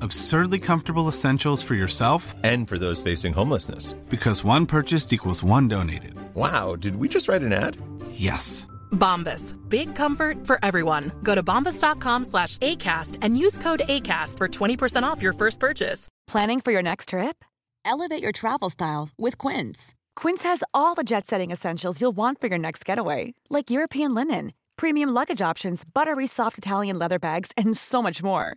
Absurdly comfortable essentials for yourself and for those facing homelessness. Because one purchased equals one donated. Wow, did we just write an ad? Yes. Bombas. Big comfort for everyone. Go to bombas.com slash ACAST and use code ACAST for 20% off your first purchase. Planning for your next trip? Elevate your travel style with Quince. Quince has all the jet setting essentials you'll want for your next getaway, like European linen, premium luggage options, buttery soft Italian leather bags, and so much more.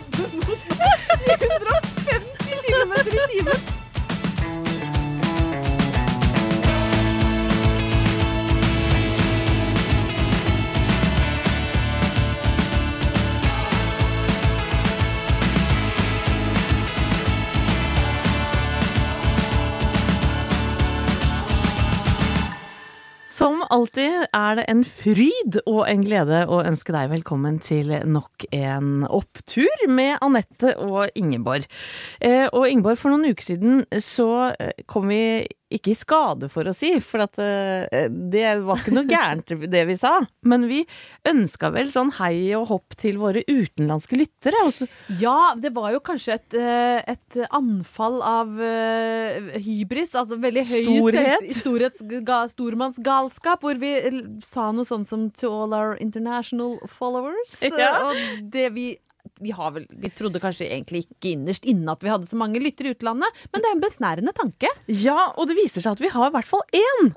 komme mot 150 km i timen. Som alltid er det en fryd og en glede å ønske deg velkommen til nok en opptur med Anette og Ingeborg. Eh, og Ingeborg, for noen uker siden så eh, kom vi ikke i skade for å si, for at eh, det var ikke noe gærent det vi sa. Men vi ønska vel sånn hei og hopp til våre utenlandske lyttere. Også. Ja, det var jo kanskje et, eh, et anfall av uh, hybris, altså veldig høy Storhet. storhets, stormannsgalskap, hvor vi sa noe sånn som 'to all our international followers'. Ja. Og det vi vi, har vel, vi trodde kanskje egentlig ikke innerst inne at vi hadde så mange lyttere i utlandet, men det er en besnærende tanke. Ja, og det viser seg at vi har i hvert fall én!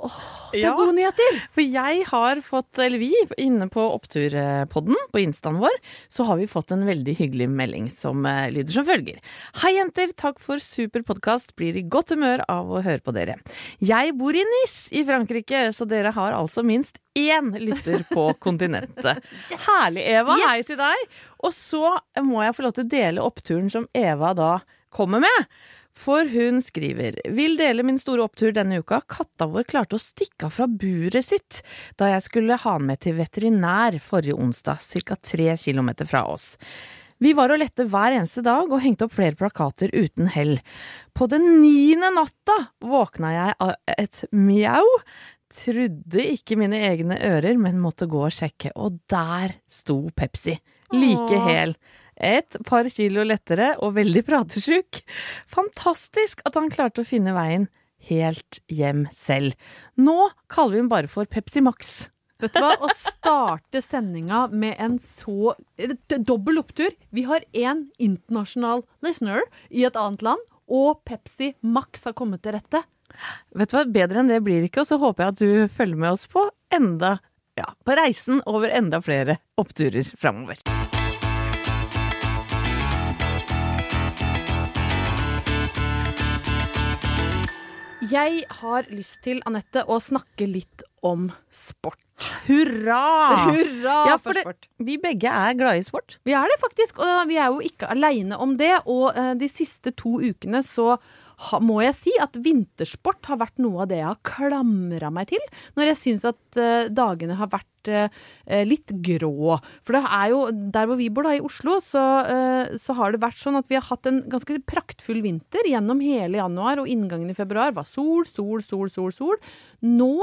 Det er gode nyheter. For jeg har fått, eller vi, inne på Oppturpodden på instaen vår, så har vi fått en veldig hyggelig melding som uh, lyder som følger. Hei jenter, takk for super podkast. Blir i godt humør av å høre på dere. Jeg bor i Nis i Frankrike, så dere har altså minst én lytter på kontinentet. Herlig, Eva. Hei til deg. Og så må jeg få lov til å dele oppturen som Eva da kommer med. For hun skriver Vil dele min store opptur denne uka. Katta vår klarte å stikke av fra buret sitt da jeg skulle ha den med til veterinær forrige onsdag, ca. tre kilometer fra oss. Vi var og lette hver eneste dag og hengte opp flere plakater uten hell. På den niende natta våkna jeg av et mjau. Trodde ikke mine egne ører, men måtte gå og sjekke, og der sto Pepsi. Like hel. Et par kilo lettere og veldig pratesjuk. Fantastisk at han klarte å finne veien helt hjem selv. Nå kaller vi ham bare for Pepsi Max. Vet du hva? Å starte sendinga med en så eh, dobbel opptur. Vi har én internasjonal listener i et annet land, og Pepsi Max har kommet til rette. Vet du hva, Bedre enn det blir det ikke, og så håper jeg at du følger med oss på enda ja, på reisen over enda flere oppturer framover. Jeg har lyst til, Anette, å snakke litt om sport. Hurra! Hurra Ja, for det, vi begge er glade i sport. Vi er det faktisk, og vi er jo ikke aleine om det. Og eh, de siste to ukene så må jeg si at vintersport har vært noe av det jeg har klamra meg til. Når jeg syns at uh, dagene har vært uh, litt grå. For det er jo der hvor vi bor, da, i Oslo, så, uh, så har det vært sånn at vi har hatt en ganske praktfull vinter gjennom hele januar, og inngangen i februar var sol, sol, sol, sol, sol. Nå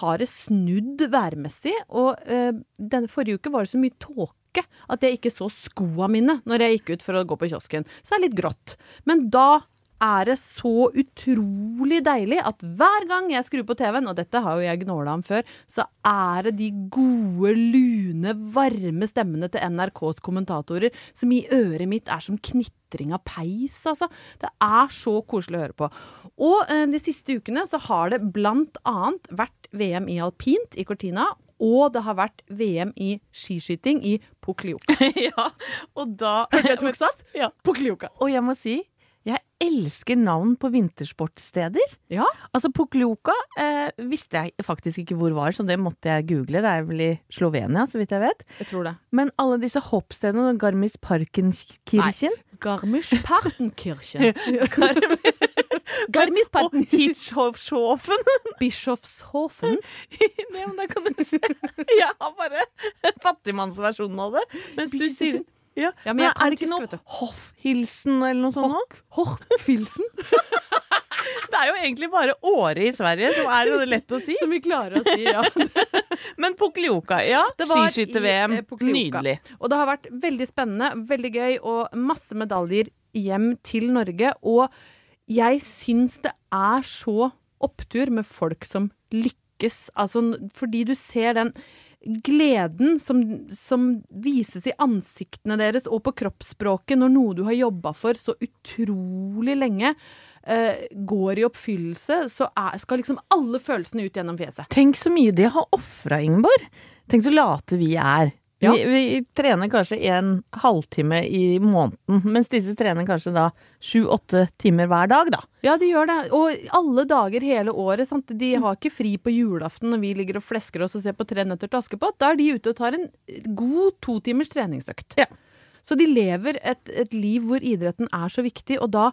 har det snudd værmessig, og denne forrige uke var det så mye tåke at jeg ikke så skoa mine når jeg gikk ut for å gå på kiosken. Så det er litt grått. Men da er det så utrolig deilig at hver gang jeg skrur på TV-en, og dette har jo jeg gnåla om før, så er det de gode, lune, varme stemmene til NRKs kommentatorer som i øret mitt er som knitring av peis, altså. Det er så koselig å høre på. Og eh, de siste ukene så har det blant annet vært VM i alpint i Cortina. Og det har vært VM i skiskyting i Poklioka. ja, og da Hørte jeg tok sats? Ja. Poklioka. Og jeg må si, elsker navn på vintersportsteder. Ja. Altså, Poklioka eh, visste jeg faktisk ikke hvor var, så det måtte jeg google. Det er vel i Slovenia, så vidt jeg vet. Jeg tror det. Men alle disse hoppstedene, Garmis Parkenkirchen Garmisch-Partenkirchen. Garmisch-Parten. og Hitschhofen Bischofshofen. Nei, men da kan du se. Jeg har bare fattigmannsversjonen av det. Mens du sier ja, Ja, men men er det ikke noe. Hoffhilsen eller noe sånt? Hoffhilsen? Det er jo egentlig bare Åre i Sverige som er det lett å si. som vi klarer å si. Ja. Men Poklioka, ja. I, Skiskytter-VM. eh, Nydelig. Og det har vært veldig spennende, veldig gøy og masse medaljer hjem til Norge. Og jeg syns det er så opptur med folk som lykkes. Altså fordi du ser den gleden som, som vises i ansiktene deres og på kroppsspråket når noe du har jobba for så utrolig lenge, eh, går i oppfyllelse, så er, skal liksom alle følelsene ut gjennom fjeset. Tenk så mye de har ofra, Ingeborg. Tenk så late vi er. Ja. Vi, vi trener kanskje en halvtime i måneden, mens disse trener kanskje da sju-åtte timer hver dag, da. Ja, de gjør det. Og alle dager hele året. Sant? De har ikke fri på julaften når vi ligger og flesker oss og ser på Tre nøtter til Askepott. Da er de ute og tar en god to timers treningsøkt. Ja. Så de lever et, et liv hvor idretten er så viktig, og da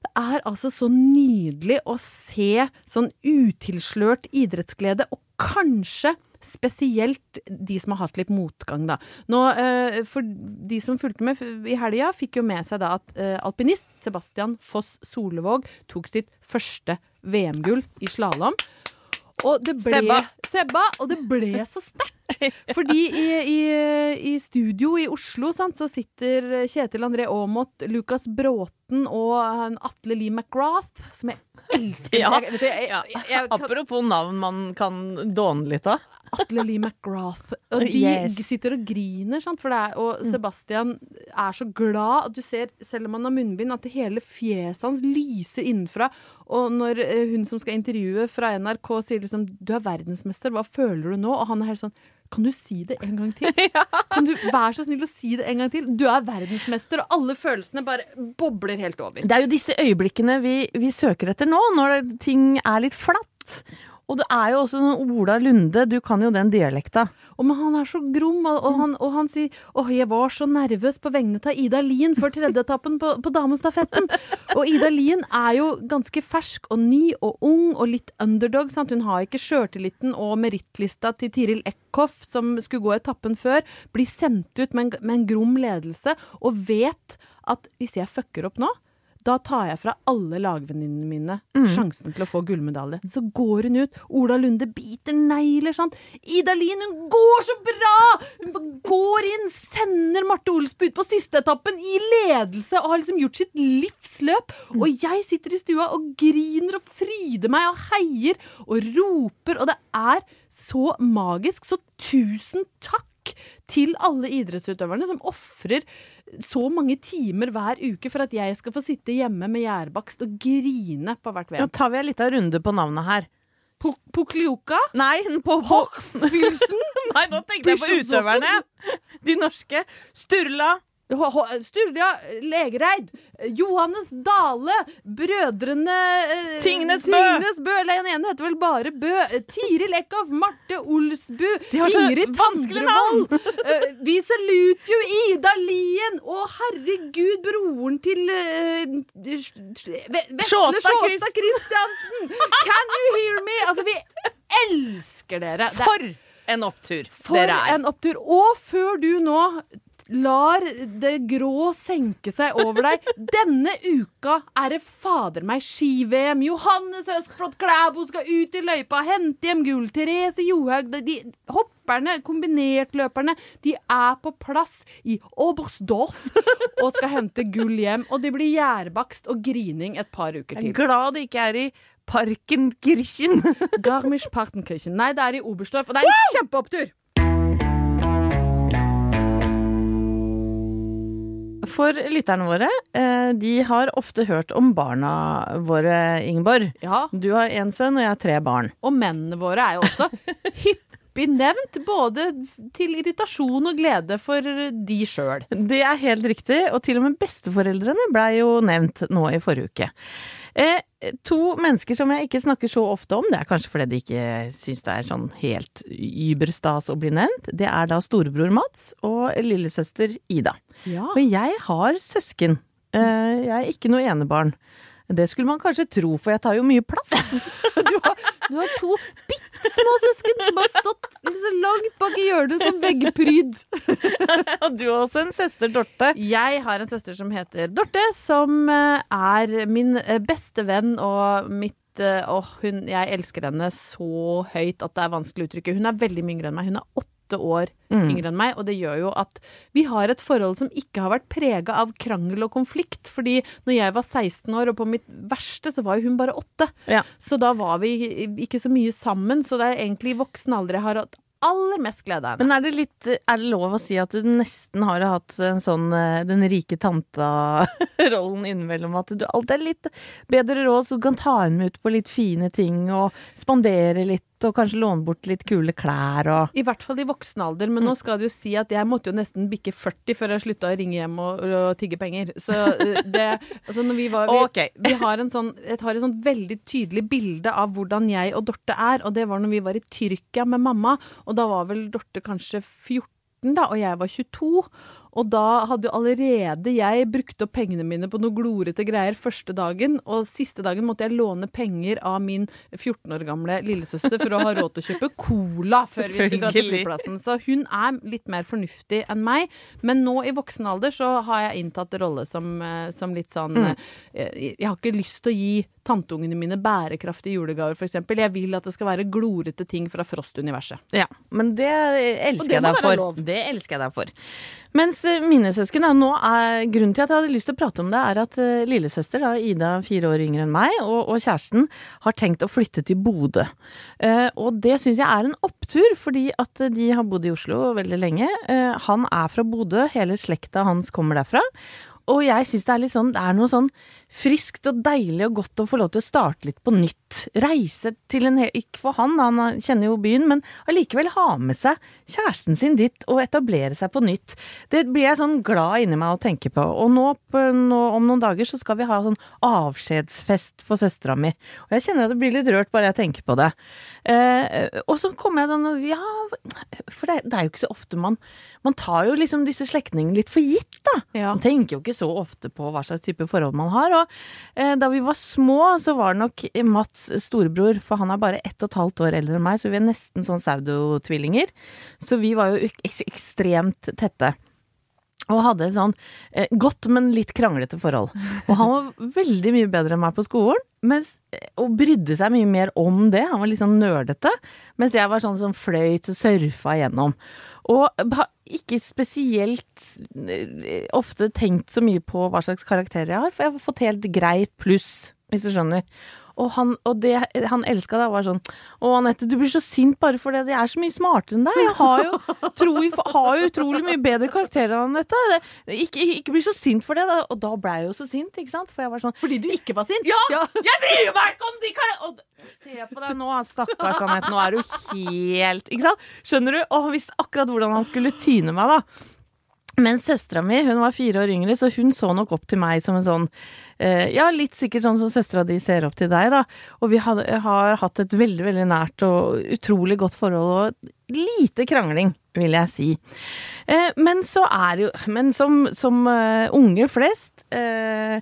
det er altså så nydelig å se sånn utilslørt idrettsglede, og kanskje spesielt de som har hatt litt motgang, da. Nå, eh, for de som fulgte med i helga, fikk jo med seg da at eh, alpinist Sebastian Foss Solevåg tok sitt første VM-gull i slalåm. Og det ble Sebba. Sebba, og det ble så sterkt! Fordi i, i, i studio i Oslo sant, så sitter Kjetil André Aamodt, Lukas Bråten og Atle Lee McGrath, som jeg elsker. Ja. Jeg, du, jeg, jeg, kan- Apropos navn man kan dåne litt av. Atle Lee McGrath. Og de Yes. sitter og griner, sant? For det er, og Sebastian er så glad at du ser, selv om han har munnbind, at hele fjeset hans lyser innenfra. Og når eh, hun som skal intervjue fra NRK sier liksom 'du er verdensmester, hva føler du nå?' Og han er helt sånn 'kan du si det en gang til?' Kan du være så snill å si det en gang til? Du er verdensmester, og alle følelsene bare bobler helt over. Det er jo disse øyeblikkene vi, vi søker etter nå, når ting er litt flatt. Og det er jo også sånn Ola Lunde, du kan jo den dialekta. Og men han er så grom, og, og, han, og han sier 'Å, jeg var så nervøs på vegne av Ida Lien før tredjeetappen på, på damestafetten'. Og Ida Lien er jo ganske fersk og ny og ung og litt underdog. Sant? Hun har ikke sjøltilliten og merittlista til Tiril Eckhoff, som skulle gå etappen før. Blir sendt ut med en, med en grom ledelse og vet at hvis jeg fucker opp nå, da tar jeg fra alle lagvenninnene mine sjansen til å få gullmedalje. Så går hun ut. Ola Lunde biter negler, sant. Ida Lien, hun går så bra! Hun går inn, sender Marte Olsbu ut på siste etappen i ledelse og har liksom gjort sitt livsløp. Og jeg sitter i stua og griner og fryder meg og heier og roper, og det er så magisk. Så tusen takk til alle idrettsutøverne som ofrer så mange timer hver uke for at jeg skal få sitte hjemme med gjærbakst og grine på hvert Nå tar vi en liten runde på navnet her. Poklioka, Nei, på, på Hochfilsen, Nei, nå tenkte jeg på utøverne. De norske. Sturla. Sturla Legereid, Johannes Dale, brødrene eh, Tingnes Bø. Tingnes Bø. Eller den ene heter vel bare Bø. Eh, Tiril Eckhoff, Marte Olsbu, Ingrid Tandrevold. eh, vi saluter jo Ida Lien! Å, herregud, broren til uh, Vesle Sjåstad Kristiansen Christiansen! Can you hear me? Altså, vi elsker dere. Er- For en opptur for dere er. en opptur. Og før du nå lar det grå senke seg over deg Denne uka er det fader meg ski-VM. Johannes Østflot Klæbo skal ut i løypa, hente hjem gull. Therese Johaug de, hopperne, hopper løperne, kombinertløperne, de er på plass i Oberstdorf og skal hente gull hjem. Og det blir gjærbakst og grining et par uker Jeg er glad det ikke er i Parkenkirchen. Garmisch-Partenkirchen. Nei, det er i Oberstdorf, og det er en kjempeopptur! For lytterne våre, eh, de har ofte hørt om barna våre, Ingeborg. Ja, Du har én sønn, og jeg har tre barn. og mennene våre er jo også hyppig nevnt, både til irritasjon og glede for de sjøl. Det er helt riktig, og til og med besteforeldrene blei jo nevnt nå i forrige uke. Eh, to mennesker som jeg ikke snakker så ofte om, det er kanskje fordi de ikke syns det er sånn helt überstas å bli nevnt, det er da storebror Mats og lillesøster Ida. Ja. Og jeg har søsken. Eh, jeg er ikke noe enebarn. Det skulle man kanskje tro, for jeg tar jo mye plass. Du har, du har to bitte små søsken som har stått så langt bak i hjørnet som veggpryd. Og du har også en søster, Dorte. Jeg har en søster som heter Dorte, som eh, er min eh, beste venn og mitt eh, Åh, hun, jeg elsker henne så høyt at det er vanskelig å uttrykke. Hun er veldig mye yngre enn meg. Hun er åtte år Mm. yngre enn meg, og det gjør jo at vi har et forhold som ikke har vært prega av krangel og konflikt. Fordi når jeg var 16 år, og på mitt verste, så var jo hun bare åtte. Ja. Så da var vi ikke så mye sammen. Så det er egentlig i voksen alder jeg har hatt aller mest glede av henne. Men er det, litt, er det lov å si at du nesten har hatt en sånn eh, den rike tanta-rollen innimellom? At du alltid er litt bedre råd, så du kan ta henne med ut på litt fine ting og spandere litt, og kanskje låne bort litt kule klær og I hvert fall i voksen alder, men nå skal det jo si at jeg måtte jo nesten bikke 40 før jeg slutta å ringe hjem og, og tigge penger. Så eh, det Altså, når vi var Vi, okay. vi har, en sånn, jeg har et sånn veldig tydelig bilde av hvordan jeg og Dorte er, og det var når vi var i Tyrkia med mamma, og da var vel Dorte kanskje 14 da, og jeg var 22. Og da hadde jo allerede jeg brukt opp pengene mine på noe glorete greier første dagen, og siste dagen måtte jeg låne penger av min 14 år gamle lillesøster for å ha råd til å kjøpe cola før vi skulle dra til flyplassen. Så hun er litt mer fornuftig enn meg. Men nå i voksen alder så har jeg inntatt rolle som, eh, som litt sånn eh, Jeg har ikke lyst til å gi tanteungene mine bærekraftige julegaver, f.eks. Jeg vil at det skal være glorete ting fra Frost-universet. Ja, men det elsker jeg deg for. Det elsker jeg deg for. Mens eh, mine søsken, ja, nå er, grunnen til at jeg hadde lyst til å prate om det, er at uh, lillesøster, da, Ida, fire år yngre enn meg, og, og kjæresten har tenkt å flytte til Bodø. Uh, og det syns jeg er en opptur, fordi at de har bodd i Oslo veldig lenge. Uh, han er fra Bodø, hele slekta hans kommer derfra. Og jeg syns det er litt sånn, det er noe sånn friskt og deilig og godt å få lov til å starte litt på nytt. Reise til en hel Ikke for han, han kjenner jo byen, men allikevel ha med seg kjæresten sin dit og etablere seg på nytt. Det blir jeg sånn glad inni meg å tenke på. Og nå, på, nå om noen dager så skal vi ha sånn avskjedsfest for søstera mi. Og jeg kjenner at det blir litt rørt bare jeg tenker på det. Eh, og så kommer jeg sånn Ja, for det, det er jo ikke så ofte man Man tar jo liksom disse slektningene litt for gitt, da. Ja. Man tenker jo ikke så ofte på hva slags type forhold man har. Og eh, da vi var små, så var det nok Mats storebror, for han er bare ett og et halvt år eldre enn meg, så vi er nesten sånn saudotvillinger, Så vi var jo ek ekstremt tette. Og hadde et sånn eh, godt, men litt kranglete forhold. Og han var veldig mye bedre enn meg på skolen, mens, eh, og brydde seg mye mer om det. Han var litt sånn nerdete, mens jeg var sånn som fløyt og surfa igjennom. Og har ikke spesielt eh, ofte tenkt så mye på hva slags karakter jeg har, for jeg har fått helt greit pluss, hvis du skjønner. Og, han, og det han elska da, var sånn Å, Anette, du blir så sint bare fordi jeg er så mye smartere enn deg. Jeg har jo, tro, har jo utrolig mye bedre karakterer enn Anette. Det- Ikke, ikke bli så sint for det. Da. Og da ble jeg jo så sint, ikke sant. For jeg var sånn Fordi du ikke var sint? ja, Jeg bryr meg ikke om de karakterene! Se på deg nå, stakkars Anette. Nå er du helt Ikke sant? Skjønner du? Og han visste akkurat hvordan han skulle tyne meg, da. Men søstera mi hun var fire år yngre, så hun så nok opp til meg som en sånn eh, Ja, litt sikkert sånn som søstera di ser opp til deg, da. Og vi hadde, har hatt et veldig, veldig nært og utrolig godt forhold, og lite krangling, vil jeg si. Eh, men så er jo Men som, som eh, unger flest eh,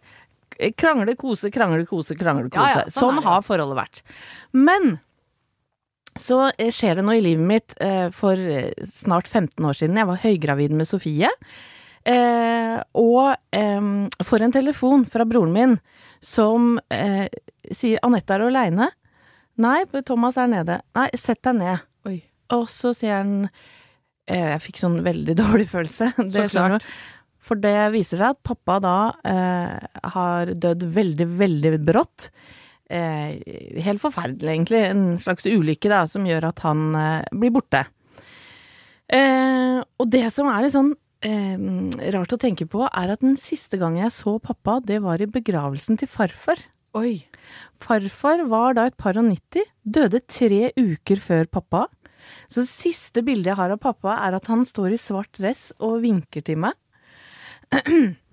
Krangle, kose, krangle, kose, krangle, kose. Ja, ja, sånn sånn har forholdet vært. Men så eh, skjer det noe i livet mitt eh, for eh, snart 15 år siden. Jeg var høygravid med Sofie. Eh, og får en telefon fra broren min som sier 'Anette er aleine'? Nei, Thomas er nede. Nei, sett deg ned. Oi. og så sier han eh, Jeg fikk sånn veldig dårlig følelse. Det Så klart. For det viser seg at pappa da eh, har dødd veldig, veldig brått. Eh, helt forferdelig, egentlig. En slags ulykke da, som gjør at han eh, blir borte. Eh, og det som er litt sånn eh, rart å tenke på, er at den siste gangen jeg så pappa, det var i begravelsen til farfar. Oi. Farfar var da et par og nitti, døde tre uker før pappa. Så det siste bildet jeg har av pappa, er at han står i svart dress og vinker til meg.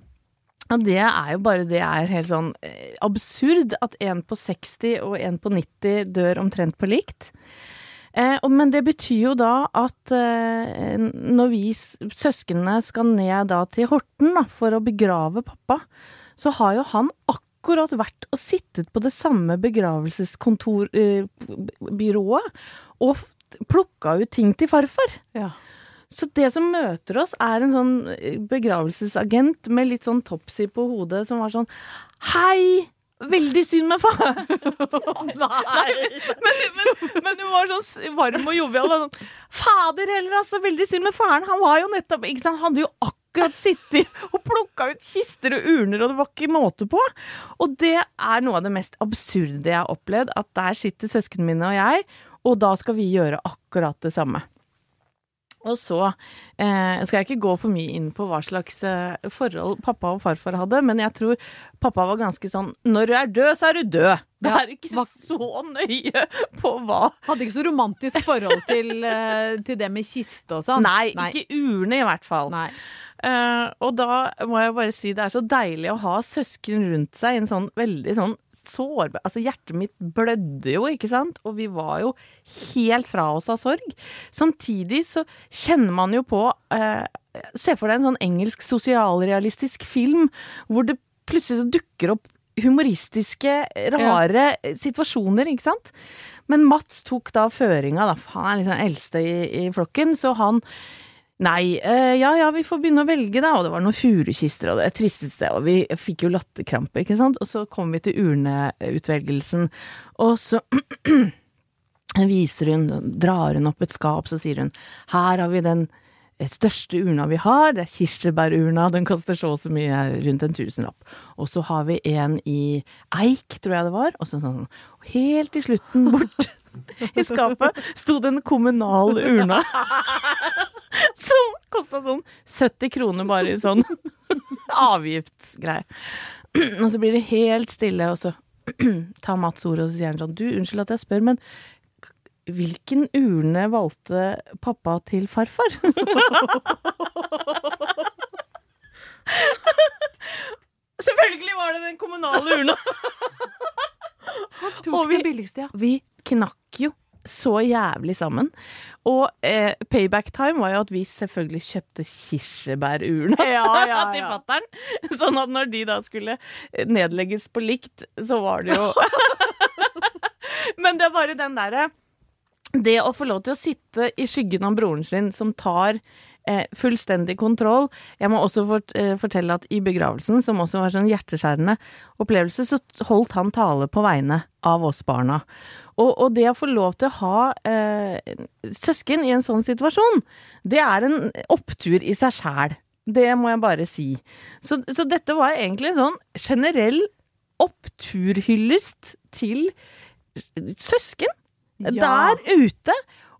Og det er jo bare det er helt sånn eh, absurd at en på 60 og en på 90 dør omtrent på likt. Eh, men det betyr jo da at eh, når vi søsknene skal ned da til Horten da, for å begrave pappa, så har jo han akkurat vært og sittet på det samme begravelseskontorbyrået og f- plukka ut ting til farfar. Ja. Så det som møter oss, er en sånn eh, begravelsesagent med litt sånn topsy på hodet, som var sånn Hei! Veldig synd med far! Nei! Men, men, men hun var sånn varm og jovial. Sånn, Fader heller, altså! Veldig synd med faren. Han var jo nettopp ikke sant? Han hadde jo akkurat sittet og plukka ut kister og urner, og det var ikke måte på. Og det er noe av det mest absurde jeg har opplevd, at der sitter søsknene mine og jeg, og da skal vi gjøre akkurat det samme. Og så eh, skal jeg ikke gå for mye inn på hva slags eh, forhold pappa og farfar hadde, men jeg tror pappa var ganske sånn Når du er død, så er du død. Det er ikke hva- så nøye på hva Hadde ikke så romantisk forhold til, eh, til det med kiste og sånn. Nei, ikke urne, i hvert fall. Nei. Eh, og da må jeg bare si det er så deilig å ha søsken rundt seg i en sånn veldig sånn sårbar Altså, hjertet mitt blødde jo, ikke sant? Og vi var jo helt fra oss av sorg. Samtidig så kjenner man jo på eh, Se for deg en sånn engelsk sosialrealistisk film hvor det plutselig dukker opp humoristiske, rare situasjoner, ikke sant? Men Mats tok da føringa, da, han er liksom eldste i, i flokken, så han Nei, eh, ja ja, vi får begynne å velge, da. Og det var noen furukister og det tristeste, og vi fikk jo latterkrampe, ikke sant. Og så kom vi til urneutvelgelsen, og så viser hun, drar hun opp et skap, så sier hun her har vi den eh, største urna vi har, det er kirsebærurna, den koster så og så mye, rundt en tusenlapp. Og så har vi en i eik, tror jeg det var, og så sånn, helt til slutten bort i skapet sto den kommunale urna. Som kosta sånn 70 kroner bare i sånn avgiftsgreie. Og så blir det helt stille, og så tar Mats ordet, og så sier han sånn Du, unnskyld at jeg spør, men hvilken urne valgte pappa til farfar? Selvfølgelig var det den kommunale urna! Tok Og vi- den billigste, ja. Vi knakk jo så jævlig sammen. Og eh, payback time var jo at vi selvfølgelig kjøpte kirsebærurna Ja, ja, til ja. fatter'n. Sånn at når de da skulle eh, nedlegges på likt, så var det jo Men det er bare den derre Det å få lov til å sitte i skyggen av broren sin som tar eh, fullstendig kontroll. Jeg må også fort, eh, fortelle at i begravelsen, som også var sånn hjerteskjærende opplevelse, så holdt han tale på vegne av oss barna. Og, og det å få lov til å ha eh, søsken i en sånn situasjon, det er en opptur i seg sjæl. Det må jeg bare si. Så, så dette var egentlig en sånn generell oppturhyllest til søsken Ja. der ute.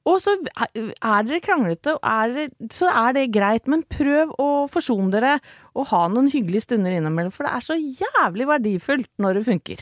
Og så er dere kranglete, er så er det greit, men prøv å forsone dere og ha noen hyggelige stunder innimellom, for det er så jævlig verdifullt når det funker.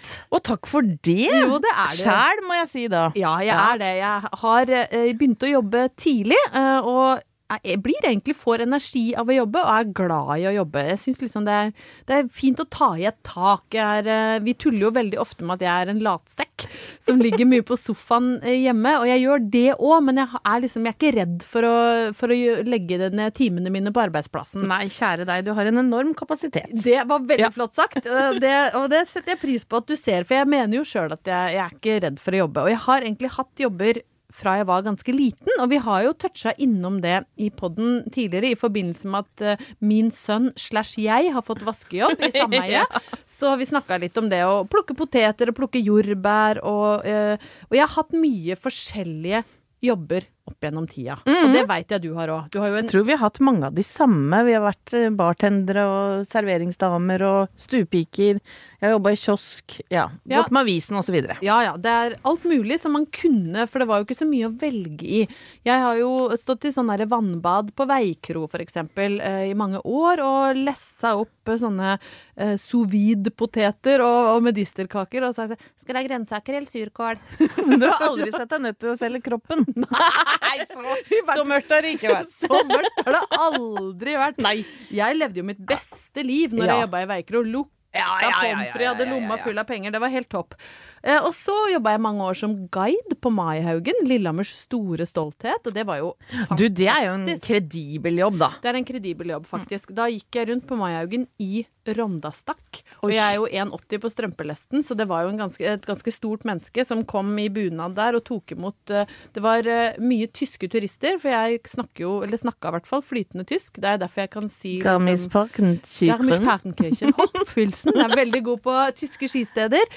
Og takk for det! Jo, det er det. Sjæl, må jeg si da. Ja, jeg Ja. er det. Jeg har eh, begynt å jobbe tidlig, eh, og jeg blir egentlig får energi av å jobbe, og er glad i å jobbe. Jeg syns liksom det er, det er fint å ta i et tak. Er, eh, vi tuller jo veldig ofte med at jeg er en latsekk som ligger mye på sofaen eh, hjemme, og jeg gjør det òg, men jeg er liksom jeg er ikke redd for å, for å legge ned timene mine på arbeidsplassen. Nei, kjære deg, du har en enorm kapasitet. Det var veldig Ja. flott sagt, Eh, det, og det setter jeg pris på at du ser. For jeg mener jo sjøl at jeg, jeg er ikke redd for å jobbe. Og jeg har egentlig hatt jobber fra jeg var ganske liten, og vi har jo toucha innom det i podden tidligere i forbindelse med at uh, min sønn slash jeg har fått vaskejobb i sameie. Så vi snakka litt om det å plukke poteter og plukke jordbær og, uh, og jeg har hatt mye forskjellige jobber opp gjennom tida. Og det veit jeg du har òg. Jeg tror vi har hatt mange av de samme. Vi har vært eh, bartendere og serveringsdamer og stuepiker. Jeg har jobba i kiosk, ja. Ja. Gått med avisen videre. Ja ja, det er alt mulig som man kunne, for det var jo ikke så mye å velge i. Jeg har jo stått i sånn derre vannbad på Veikro eksempel eh, i mange år, og lessa opp eh, sånne eh, sous vide-poteter og, og medisterkaker, og sagt skal du ha grønnsaker eller surkål? Du har aldri sett deg nødt til å selge kroppen. Nei, så, så mørkt har det ikke vært. Så mørkt har det aldri vært. Nei. Jeg levde jo mitt beste liv når Ja. jeg jobba i Veikro. Lukta Ja, ja, ja, ja, pommes frites, hadde lomma full av penger. Det var helt topp. Eh, og så jobba jeg mange år som guide på Maihaugen, Lillehammers store stolthet. Og det var jo fantastisk. Du, det er jo en kredibel jobb, da. Det er en kredibel jobb, faktisk. Da gikk jeg rundt på Maihaugen i rondastakk. Og jeg er jo 1,80 på strømpelesten, så det var jo en ganske, et ganske stort menneske som kom i bunad der og tok imot eh, Det var eh, mye tyske turister, for jeg snakker jo, eller snakka i hvert fall, flytende tysk. Det er derfor jeg kan si liksom- Garmisch-Partenkirchen. Garmisch-Partenkirchen. Hoppfylsen er veldig god på tyske skisteder.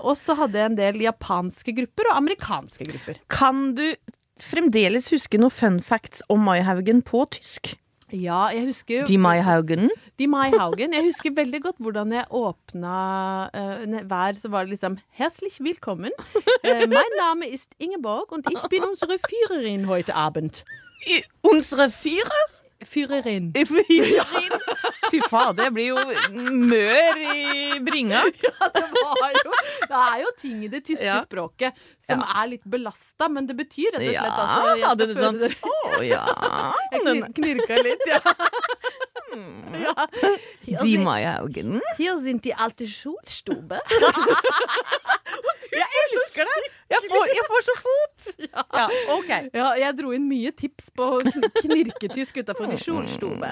Og så hadde jeg en del japanske grupper og amerikanske grupper. Kan du fremdeles huske noen fun facts om Maihaugen på tysk? Ja, jeg husker Die Maihaugen? De Maihaugen. Jeg husker veldig godt hvordan jeg åpna uh, hver, så var det liksom Herzlich willkommen. Uh, mein Name ist Ingeborg, und ich bin unsere Führerin heute Abend. Unsere Führer? Führerin. Fyrerin. Fy faen, det blir jo mør i bringa. Det, jo, det er jo ting i det tyske Ja. språket som Ja. er litt belasta, men det betyr rett og slett altså jeg skal hadde føre sånn dere- Å ja. Jeg knir, knirka litt, ja. ja. Hier, Die sind, Maihaugen. hier sind die alte Schulstube. Jeg elsker det! Jeg får, jeg får så fot! Ja, OK. Ja, jeg dro inn mye tips på knirketysk utafor de Schulstube.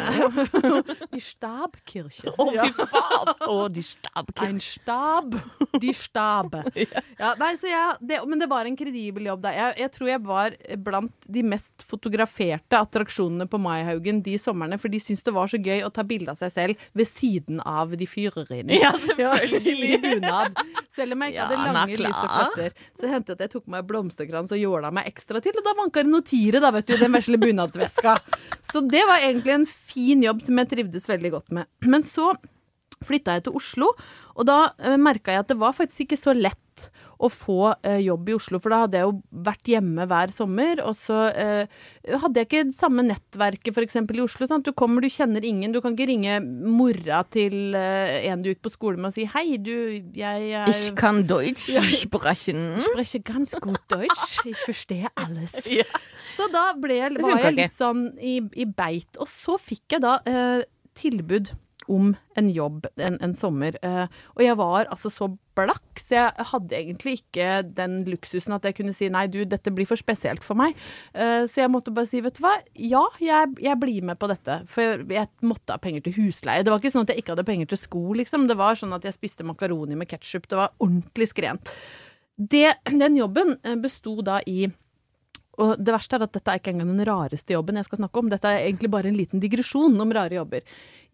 Die Stabkirche. Å, fy faen! Å, de Stabkirche. Ein Stab, de Stabe. Ja, nei, så jeg, det, men det var en kredibel jobb. Da. Jeg, jeg tror jeg var blant de mest fotograferte attraksjonene på Maihaugen de somrene, for de syntes det var så gøy å ta bilde av seg selv ved siden av de fyrerinnene. Ja, selvfølgelig. I bunad. Selv om jeg ikke hadde lange, lyse fletter, så hendte det at jeg tok meg blomsterkrans og jåla meg ekstra til, og da vanka det noe tire, da, vet du, i den vesle bunadsveska. Så det var egentlig en fin jobb som jeg trivdes veldig godt med. Men så flytta jeg til Oslo, og da uh, merka jeg at det var faktisk ikke så lett å få eh, jobb i Oslo, for da hadde jeg jo vært hjemme hver sommer. Og så eh, hadde jeg ikke samme nettverket f.eks. i Oslo. Sant? Du kommer, du kjenner ingen. Du kan ikke ringe mora til eh, en du gikk på skole med og si hei, du, jeg er Ich kann Deutsch sprechen. spreche ganz gut Deutsch. Ich verstehe alles. Ja. Så da ble, var jeg litt sånn i, i beit. Og så fikk jeg da eh, tilbud om en jobb en, en sommer. Eh, og jeg var altså så blakk, så jeg hadde egentlig ikke den luksusen at jeg kunne si nei, du, dette blir for spesielt for meg. Eh, så jeg måtte bare si, vet du hva, ja, jeg, jeg blir med på dette. For jeg måtte ha penger til husleie. Det var ikke sånn at jeg ikke hadde penger til sko, liksom. Det var sånn at jeg spiste makaroni med ketsjup. Det var ordentlig skrent. Det, den jobben eh, besto da i og det verste er at dette er ikke engang den rareste jobben jeg skal snakke om. Dette er egentlig bare en liten digresjon om rare jobber.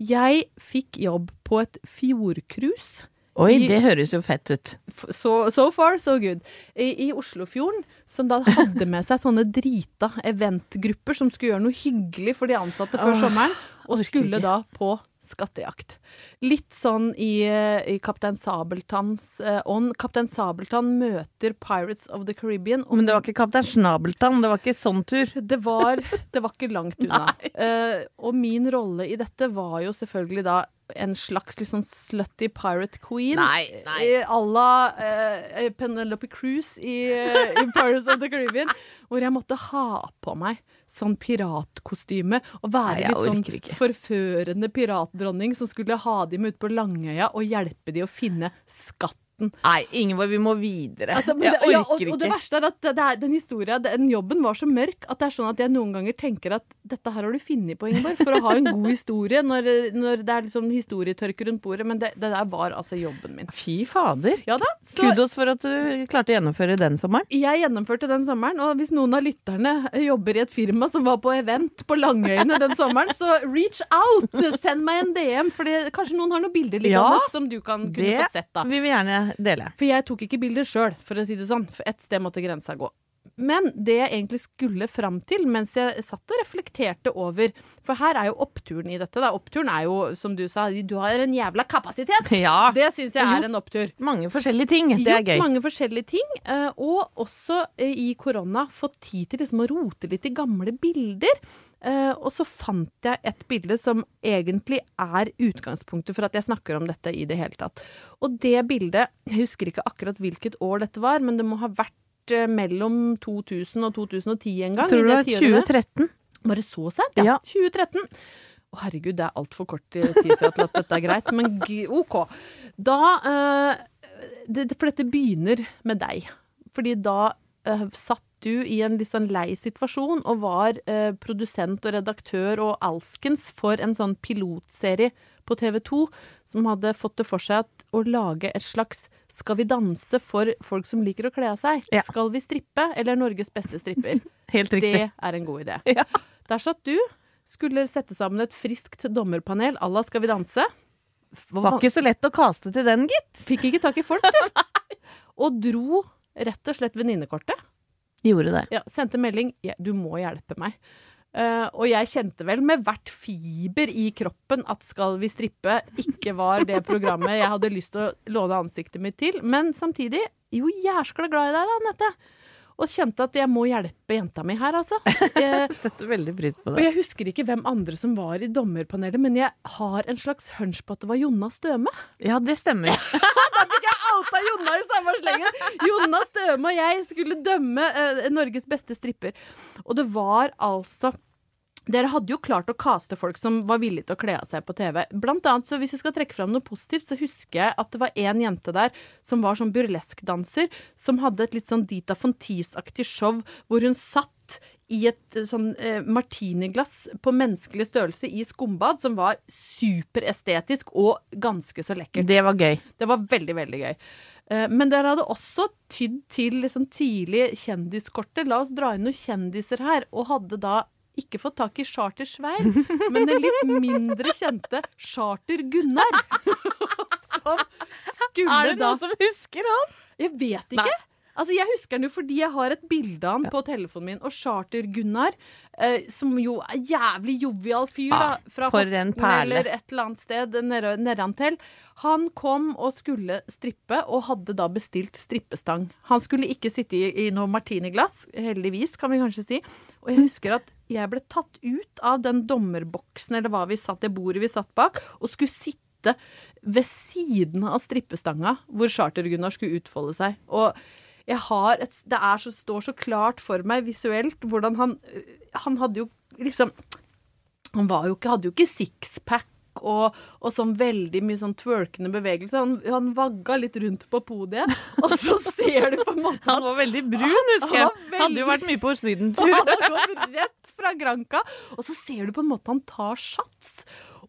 Jeg fikk jobb på et fjordcruise. Oi, I- det høres jo fett ut. So, so far, so good. I, I Oslofjorden, som da hadde med seg sånne drita eventgrupper som skulle gjøre noe hyggelig for de ansatte før oh, sommeren, og skulle ikke. da på skattejakt. Litt sånn i, eh, i Kaptein Sabeltanns ånd. ånd. Kaptein Sabeltann møter Pirates of the Caribbean. Men det var ikke Kaptein Snabeltann, det var ikke sånn tur. det var, det var ikke langt unna. Uh, og min rolle i dette var jo selvfølgelig da en slags litt sånn slutty pirate queen. Nei, nei. À la uh, Penelope Cruise i, eh, i Pirates of the Caribbean. Hvor jeg måtte ha på meg sånn piratkostyme og være Nei, litt sånn forførende piratdronning som skulle ha dem ut på Langøya og hjelpe dem å finne skatten. Nei, Ingeborg, vi må videre. Altså, men jeg orker ja, og, orker og det verste er at det, det er, den historia, den jobben var så mørk at det er sånn at jeg noen ganger tenker at dette her har du funnet på, Ingeborg, for å ha en god historie når, når det er liksom historietørke rundt bordet. Men det, det der var altså jobben min. Fy fader. Ja da. Så Kudos for at du klarte å gjennomføre den sommeren. jeg gjennomførte den sommeren, og hvis noen av lytterne jobber i et firma som var på event på Langøyene den sommeren, så reach out! Send meg en DM, for det, kanskje noen har noen bilder liggende Ja, som du kan kunne Det fått sett. da. vil vi gjerne jeg. For jeg tok ikke bilder sjøl, for å si det sånn. For ett sted måtte grensa gå. Men det jeg egentlig skulle fram til mens jeg satt og reflekterte over For her er jo oppturen i dette. Da. Oppturen er jo, som du sa, du har en jævla kapasitet! Ja. Det syns jeg er en opptur. Mange forskjellige ting. Det er Gjort gøy. mange forskjellige ting. eh, Og også eh, i korona fått tid til liksom å rote litt i gamle bilder. Eh, og så fant jeg et bilde som egentlig er utgangspunktet for at jeg snakker om dette i det hele tatt. Og det bildet, jeg husker ikke akkurat hvilket år dette var, men det må ha vært uh, mellom 2000 og 2010 en gang. Tror du det var er tiåret. 2013? Var det så sent? Ja. Ja. 2013. Å, herregud, det er altfor kort tid siden til at dette er greit, men OK. Da uh, det, For dette begynner med deg. Fordi da satt du i en litt sånn lei situasjon og var eh, produsent og redaktør og alskens for en sånn pilotserie på TV 2 som hadde fått det for seg at å lage et slags Skal vi danse for folk som liker å kle av seg? Ja. Skal vi strippe, eller Norges beste stripper? Helt riktig. Det er en god idé. Der satt du, skulle sette sammen et friskt dommerpanel à la Skal vi danse. Var ikke så lett å kaste til den, gitt. Fikk ikke tak i folk, du. Og dro rett og slett venninnekortet. Gjorde det. Ja, sendte melding ja, 'du må hjelpe meg'. Uh, og jeg kjente vel med hvert fiber i kroppen at Skal vi strippe ikke var det programmet jeg hadde lyst til å låne ansiktet mitt til. Men samtidig jo jæskla glad i deg da, Anette. Og kjente at jeg må hjelpe jenta mi her, altså. Jeg, Setter veldig pris på det. og jeg husker ikke hvem andre som var i dommerpanelet, men jeg har en slags hunch på at det var Jonna Støme. Ja, det stemmer. da fikk jeg outa Jonna i samme slengen. Jonna Støme og jeg skulle dømme uh, Norges beste stripper. Og det var altså dere hadde jo klart å kaste folk som var villige til å kle av seg på TV. Blant annet, så Hvis jeg skal trekke fram noe positivt, så husker jeg at det var en jente der som var sånn burleskdanser, som hadde et litt sånn Dita Fontis-aktig show, hvor hun satt i et eh, sånn eh, martiniglass på menneskelig størrelse i skumbad, som var superestetisk og ganske så lekkert. Det var gøy. Det var veldig, veldig gøy. Eh, Men dere hadde også tydd til liksom tidlig kjendiskortet. La oss dra inn noen kjendiser her. Og hadde da ikke fått tak i Charter Svein, men den litt mindre kjente Charter Gunnar. Som skulle Er det da noen som husker han? Jeg vet ikke. Nei. Altså, jeg husker den jo fordi jeg har et bilde av han på telefonen min. Og Charter-Gunnar, eh, som jo er jævlig jovial fyr, Ja, da. Fra Horten perle. Eller et eller annet sted nedantil. Han kom og skulle strippe, og hadde da bestilt strippestang. Han skulle ikke sitte i, i noe martiniglass, heldigvis, kan vi kanskje si. Og jeg husker at jeg ble tatt ut av den dommerboksen, eller hva vi satt, det bordet vi satt bak, og skulle sitte ved siden av strippestanga hvor Charter-Gunnar skulle utfolde seg. Og jeg har et, det er så, står så klart for meg visuelt hvordan han Han hadde jo liksom Han var jo ikke, hadde jo ikke sixpack og, og sånn veldig mye sånn twerkende bevegelse. Han, han vagga litt rundt på podiet, og så ser du på en måte Han var veldig brun, husker jeg. Han var Hadde jo vært mye på sydentur. han kom rett fra Granca, og så ser du på en måte han tar sats.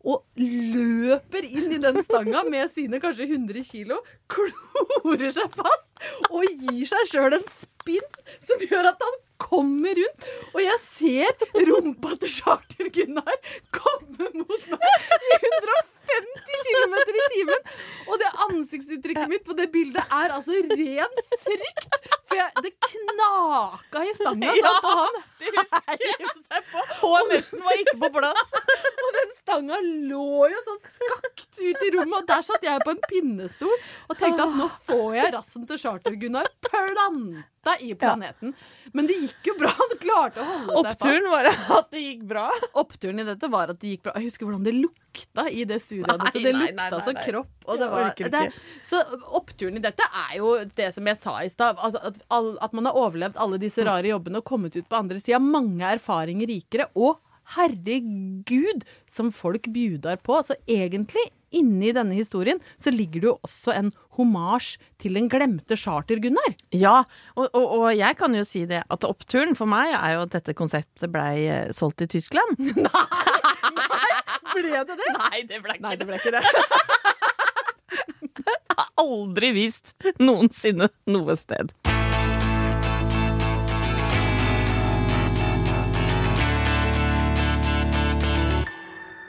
Og løper inn i den stanga med sine kanskje 100 kilo, klorer seg fast og gir seg sjøl en spinn som gjør at han kommer rundt. Og jeg ser rumpa til Charter-Gunnar komme mot meg i 150 km i timen. Og det ansiktsuttrykket mitt på det bildet er altså ren frykt. For jeg, det knaka i stanga. Ja, sant? Og han heiv seg på. HMS-en var ikke på plass. Og den stanga lå jo sånn skakt ut i rommet, og der satt jeg på en pinnestol og tenkte at nå får jeg rassen til Charter-Gunnar planta i planeten. Men det gikk jo bra. Han klarte å holde seg fast. Oppturen var at det gikk bra. Oppturen i dette var at det gikk bra. Jeg husker hvordan det lukta i det studioet. Nei. Det nei, lukta nei, nei, så nei. kropp. Og det var, det, så oppturen i dette er jo det som jeg sa i stad. Altså, at, at man har overlevd alle Mm. disse rare jobbene og kommet ut på andre sida. Mange erfaringer rikere. Og herregud, som folk bjudar på. Så egentlig, inni denne historien, så ligger det jo også en homasj til den glemte Charter-Gunnar. Ja, og, og, og jeg kan jo si det at oppturen for meg er jo at dette konseptet blei eh, solgt i Tyskland. Ble det det? Nei, det ble ikke Nei, det ble ikke det. Jeg har aldri vist noensinne noe sted.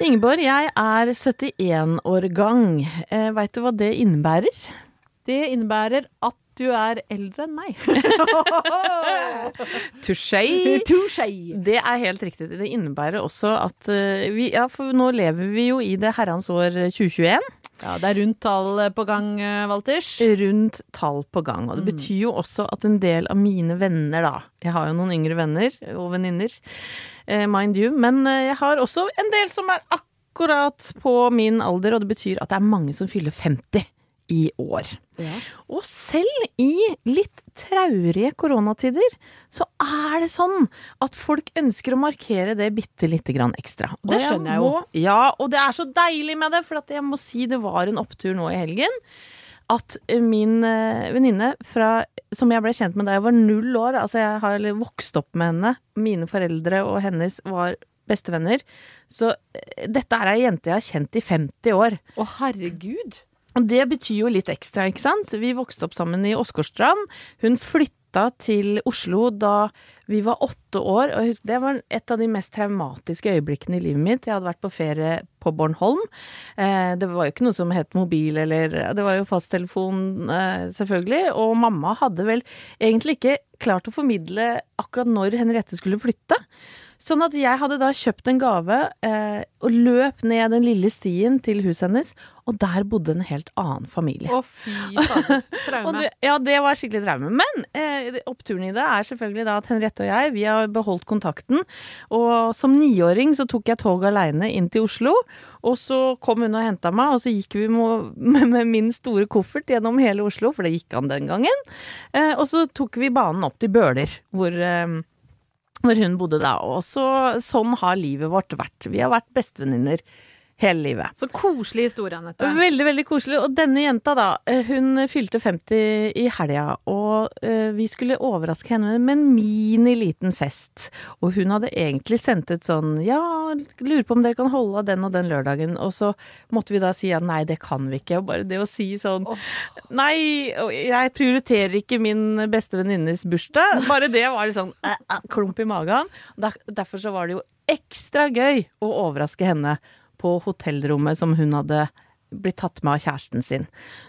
Ingeborg, jeg er 71 år gang. Eh, Veit du hva det innebærer? Det innebærer at du er eldre enn meg. Touché. Touché. Det er helt riktig. Det innebærer også at eh, vi Ja, for nå lever vi jo i det herrens år 2021. Ja, det er rundt tall på gang, eh, Walters. Rundt tall på gang. Og det betyr jo også at en del av mine venner, da Jeg har jo noen yngre venner og venninner, eh, mind you. Men eh, jeg har også en del som er akkurat på min alder, og det betyr at det er mange som fyller 50 i år. Og selv i litt traurige koronatider, så er det sånn at folk ønsker å markere det bitte lite grann ekstra. Og Det skjønner jeg jo. Ja, og det er så deilig med det, for at jeg må si det var en opptur nå i helgen. At eh, min eh, venninne Som jeg ble kjent med da jeg var null år, altså jeg har vokst opp med henne, mine foreldre og hennes var bestevenner. Så eh, dette er ei jente jeg har kjent i 50 år. Å, herregud. Og det betyr jo litt ekstra, ikke sant? Vi vokste opp sammen i Åsgårdstrand. Hun flytta til Oslo da vi var åtte år, og det var et av de mest traumatiske øyeblikkene i livet mitt. Jeg hadde vært på ferie på Bornholm. Eh, det var jo ikke noe som het mobil, eller Det var jo fasttelefon, eh, selvfølgelig. Og mamma hadde vel egentlig ikke klart å formidle akkurat når Henriette skulle flytte. Sånn at jeg hadde da kjøpt en gave eh, og løp ned den lille stien til huset hennes, og der bodde en helt annen familie. Å, fy fader. Traume. det, ja, det var skikkelig traume. Men eh, oppturen i det er selvfølgelig da at Henriette og jeg vi har beholdt kontakten. Og som niåring så tok jeg tog aleine inn til Oslo. Og så kom hun og henta meg, og så gikk vi med min store koffert gjennom hele Oslo, for det gikk an den gangen. Eh, og så tok vi banen opp til Bøler, hvor eh, hvor hun bodde da. Og så, sånn har livet vårt vært. Vi har vært bestevenninner hele livet. Så koselig historie, Anette. Veldig, veldig koselig. Og denne jenta, da, eh, hun fylte 50 i helga, og eh, vi skulle overraske henne med en mini liten fest. Og hun hadde egentlig sendt ut sånn ja, lurer på om dere kan holde av den og den lørdagen. Og så måtte vi da si ja, nei, det kan vi ikke. Og bare det å si sånn nei, jeg prioriterer ikke min beste venninnes bursdag. Bare det var litt sånn eh, klump i magen. Der, derfor så var det jo ekstra gøy å overraske henne på hotellrommet som hun hadde blitt tatt med av kjæresten sin.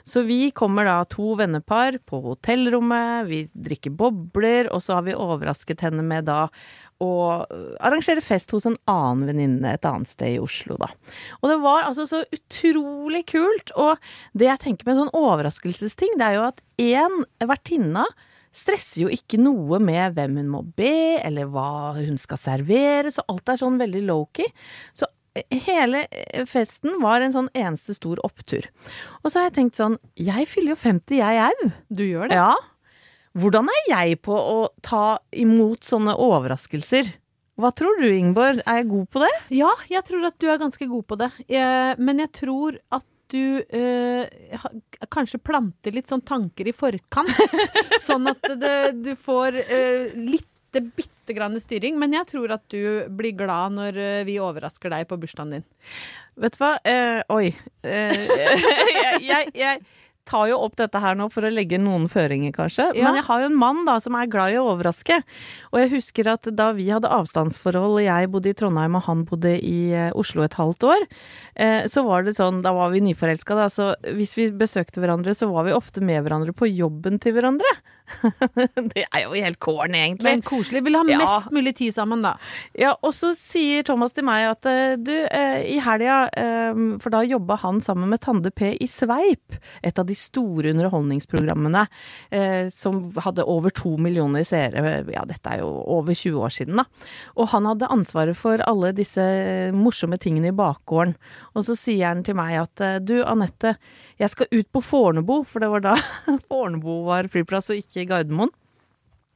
Så vi kommer da to vennepar på hotellrommet, vi drikker bobler, og så har vi overrasket henne med da å arrangere fest hos en annen venninne et annet sted i Oslo, da. Og det var altså så utrolig kult. Og det jeg tenker med en sånn overraskelsesting, det er jo at én vertinne stresser jo ikke noe med hvem hun må be, eller hva hun skal servere, så alt er sånn veldig low-key. Så hele festen var en sånn eneste stor opptur. Og så har jeg tenkt sånn, jeg fyller jo 50, jeg au. Du gjør det? Ja. Hvordan er jeg på å ta imot sånne overraskelser? Hva tror du, Ingeborg? Er jeg god på det? Ja, jeg tror at du er ganske god på det. Men jeg tror at du øh, kanskje planter litt sånn tanker i forkant. sånn at det, du får øh, litt bitte grann styring. Men jeg tror at du blir glad når eh, vi overrasker deg på bursdagen din. Vet du hva? Eh, oi. Eh, jeg, jeg, jeg tar jo opp dette her nå for å legge noen føringer, kanskje. Ja. Men jeg har jo en mann da som er glad i å overraske. Og jeg husker at da vi hadde avstandsforhold, og jeg bodde i Trondheim og han bodde i eh, Oslo et halvt år, eh, så var det sånn, da var vi nyforelska, da. Så hvis vi besøkte hverandre, så var vi ofte med hverandre på jobben til hverandre. det er jo helt corny, egentlig. Men koselig. Vil ha Ja. mest mulig tid sammen, da. Ja, og så sier Thomas til meg at eh, du, eh, i helga eh, For da jobba han sammen med Tande P i Sveip, et av de store underholdningsprogrammene eh, som hadde over to millioner seere. Ja, dette er jo over 20 år siden, da. Og han hadde ansvaret for alle disse morsomme tingene i bakgården. Og så sier han til meg at eh, du, Anette, jeg skal ut på Fornebu, for det var da Fornebu var flyplass og ikke Gardermoen.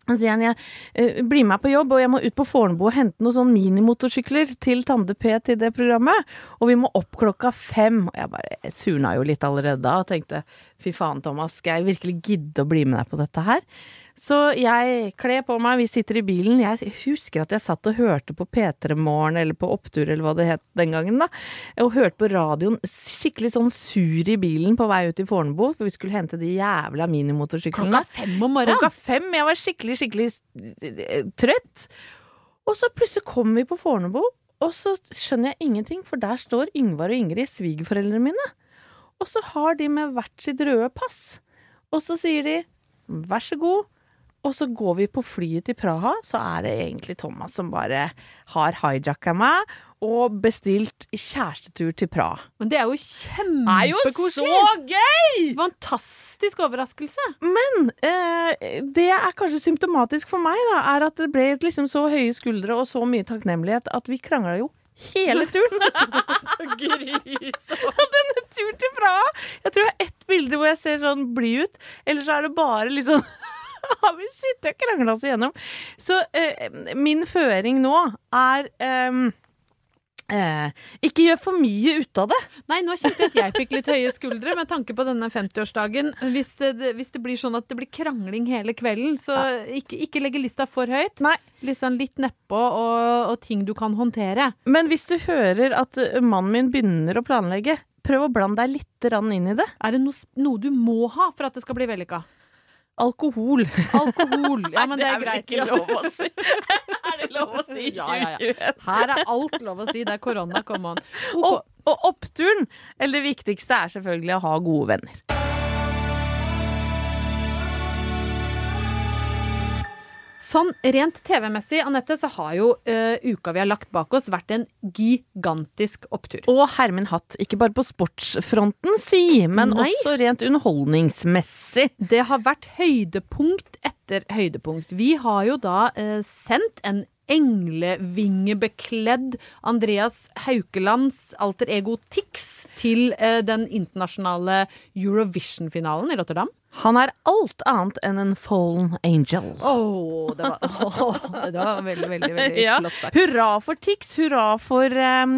Så sier han jeg eh, blir med på jobb, og jeg må ut på Fornebu og hente noen sånn minimotorsykler til Tande P til det programmet. Og vi må opp klokka fem. Og jeg bare surna jo litt allerede da og tenkte fy faen, Thomas, skal jeg virkelig gidde å bli med deg på dette her? Så jeg kler på meg, vi sitter i bilen. Jeg husker at jeg satt og hørte på P3 Morgen eller på Opptur eller hva det het den gangen, da. Og hørte på radioen skikkelig sånn sur i bilen på vei ut i Fornebu, for vi skulle hente de jævla minimotorsyklene. Klokka fem om morgenen. Klokka fem. Jeg var skikkelig, skikkelig eh, trøtt. Og så plutselig kommer vi på Fornebu, og så skjønner jeg ingenting, for der står Yngvar og Ingrid, svigerforeldrene mine. Og så har de med hvert sitt røde pass. Og så sier de vær så god. Og så går vi på flyet til Praha, så er det egentlig Thomas som bare har hijacka meg og bestilt kjærestetur til Praha. Men det er jo er jo så gøy! Fantastisk overraskelse. Men eh, det er kanskje symptomatisk for meg, da, er at det ble liksom så høye skuldre og så mye takknemlighet at vi krangla jo hele turen. Så grusomt. Denne turen til Praha Jeg tror jeg har ett bilde hvor jeg ser sånn blid ut, eller så er det bare liksom har vi sittet og krangla oss igjennom. Så eh, min føring nå er ehm, eh, ikke gjør for mye ut av det. Nei, nå kjente jeg at jeg fikk litt høye skuldre med tanke på denne 50-årsdagen. Hvis, det- hvis det blir sånn at det blir krangling hele kvelden, så ikke, ikke legge lista for høyt. Nei. Liksom litt nedpå og, og ting du kan håndtere. Men hvis du hører at eh, mannen min begynner å planlegge, prøv å blande deg litt inn i det. Er det noe, noe du må ha for at det skal bli vellykka? Alkohol. Alkohol. Ja, men det er vel greit. ikke lov å si. er det lov å si i Ja, ja, ja. Her er alt lov å si. Det er korona, come on. Og, og oppturen, eller det viktigste, er selvfølgelig å ha gode venner. Sånn rent TV-messig, Anette, så har jo uh, uka vi har lagt bak oss, vært en gigantisk opptur. Og hermen hatt, ikke bare på sportsfronten, si, men Nei. også rent underholdningsmessig. Det har vært høydepunkt etter høydepunkt. Vi har jo da uh, sendt en englevingebekledd Andreas Haukelands alter ego Tix til eh, den internasjonale Eurovision-finalen i Rotterdam. Han er alt annet enn en fallen angel. Åh, det var, åh, det var veldig, veldig, veldig Ja. flott sagt. Hurra for Tix, hurra for um,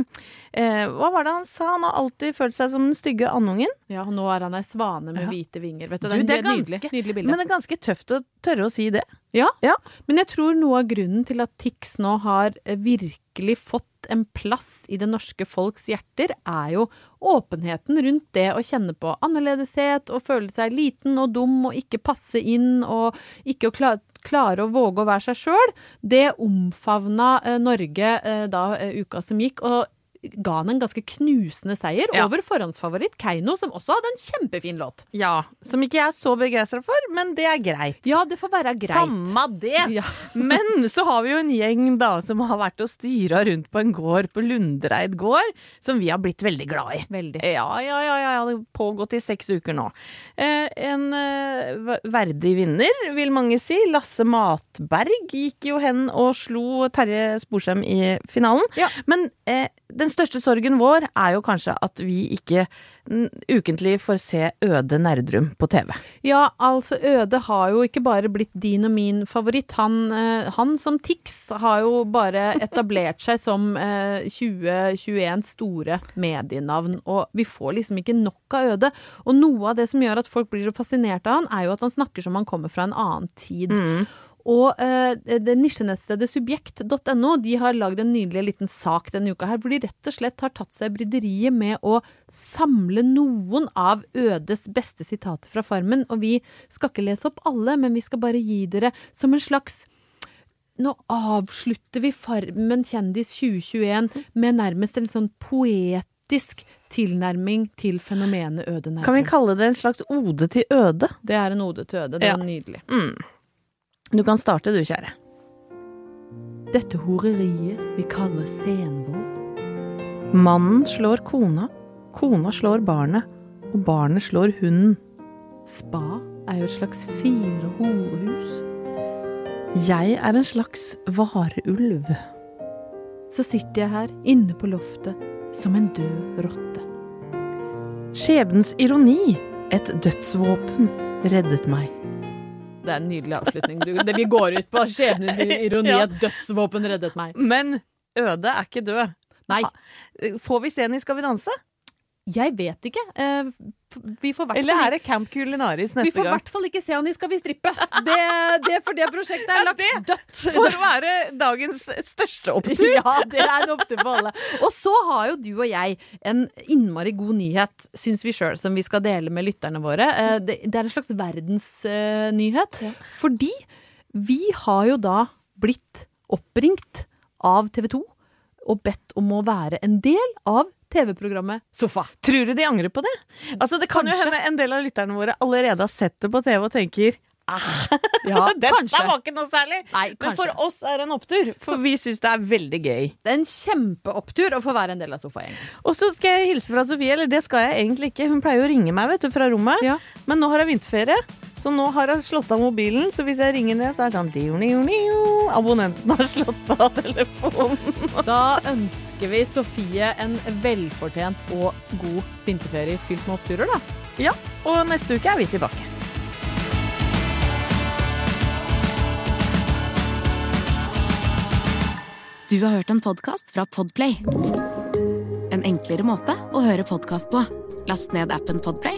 eh, Hva var det han sa? Han har alltid følt seg som den stygge andungen. Ja, nå er han ei svane med Ja. hvite vinger. Vet du, Du, det er ganske, nydelig, nydelig bilde. Men det er ganske tøft å tørre å si det. Ja. Ja. Men jeg tror noe av grunnen til at Tix nå har eh, virkelig fått en plass i det norske folks hjerter, er jo åpenheten rundt det å kjenne på annerledeshet og føle seg liten og dum og ikke passe inn og ikke å klare klare å våge å være seg sjøl. Det omfavna eh, Norge eh, da eh, uka som gikk. og ga han en ganske knusende seier Ja. over forhåndsfavoritt Keiino, som også hadde en kjempefin låt. Ja, Som ikke jeg er så begeistra for, men det er greit. Ja, det får være greit. Samme det! Ja. Men så har vi jo en gjeng da som har vært og styra rundt på en gård på Lundreid gård, som vi har blitt veldig glad i. Veldig. Ja, ja, ja, ja, det har pågått i seks uker nå. Eh, en eh, verdig vinner, vil mange si. Lasse Matberg gikk jo hen og slo Terje Sporsem i finalen. Ja. Men eh, den største sorgen vår er jo kanskje at vi ikke mm, ukentlig får se Øde Nerdrum på TV. Ja, altså Øde har jo ikke bare blitt din og min favoritt. Han, eh, han som Tix har jo bare etablert seg som eh, 2021 store medienavn, og vi får liksom ikke nok av Øde. Og noe av det som gjør at folk blir så fascinert av han, er jo at han snakker som han kommer fra en annen tid. Og eh, det nisjenettstedet subjekt.no de har lagd en nydelig liten sak denne uka her, hvor de rett og slett har tatt seg bryderiet med å samle noen av Ødes beste sitater fra Farmen. Og vi skal ikke lese opp alle, men vi skal bare gi dere som en slags nå avslutter vi Farmen kjendis 2021 med nærmest en sånn poetisk tilnærming til fenomenet Øde Kan vi kalle det en slags ode til Øde? Det er en ode til Øde. Det er Ja. nydelig. Mm. Du kan starte du, kjære. Dette horeriet vi kaller senvold. Mannen slår kona, kona slår barnet, og barnet slår hunden. Spa er jo et slags fire horehus. Jeg er en slags varulv. Så sitter jeg her inne på loftet som en død rotte. Skjebnens ironi, et dødsvåpen, reddet meg. Det er en nydelig avslutning. Du, det vi går ut på. Skjebnens ironi, at dødsvåpen reddet meg. Men Øde er ikke død. Nei, Får vi se henne i Skal vi danse? Jeg vet ikke. Eh, vi får Eller er det Camp Culinaris vi får i hvert fall ikke se han i Skal vi strippe. Det, det for det prosjektet er lagt ja, dødt. For å være dagens største opptur. Ja, det er en opptur for alle. Og så har jo du og jeg en innmari god nyhet, syns vi sjøl, som vi skal dele med lytterne våre. Eh, Det, er en slags verdensnyhet. Fordi vi har jo da blitt oppringt av TV 2 og bedt om å være en del av TV-programmet Sofa. Tror du de angrer på det? Altså, det kan jo hende en del av lytterne våre allerede har sett det på TV og tenker ah, Ja, dette kanskje. var ikke noe særlig. Nei, Men for oss er det en opptur, for vi syns det er veldig gøy. Det er en kjempeopptur å få være en del av Sofagjengen. Og så skal jeg hilse fra Sofie, eller det skal jeg egentlig ikke. Hun pleier å ringe meg vet du, fra rommet, Ja. men nå har hun vinterferie. Så nå har hun slått av mobilen, så hvis jeg ringer ned, så er det sånn diu, diu, diu. Abonnenten har slått av telefonen. Da ønsker vi Sofie en velfortjent og god vinterferie fylt med oppturer, da. Ja, og neste uke er vi tilbake. Du har hørt en podcast fra Podplay. En enklere måte å høre podcast på. Last ned appen Podplay,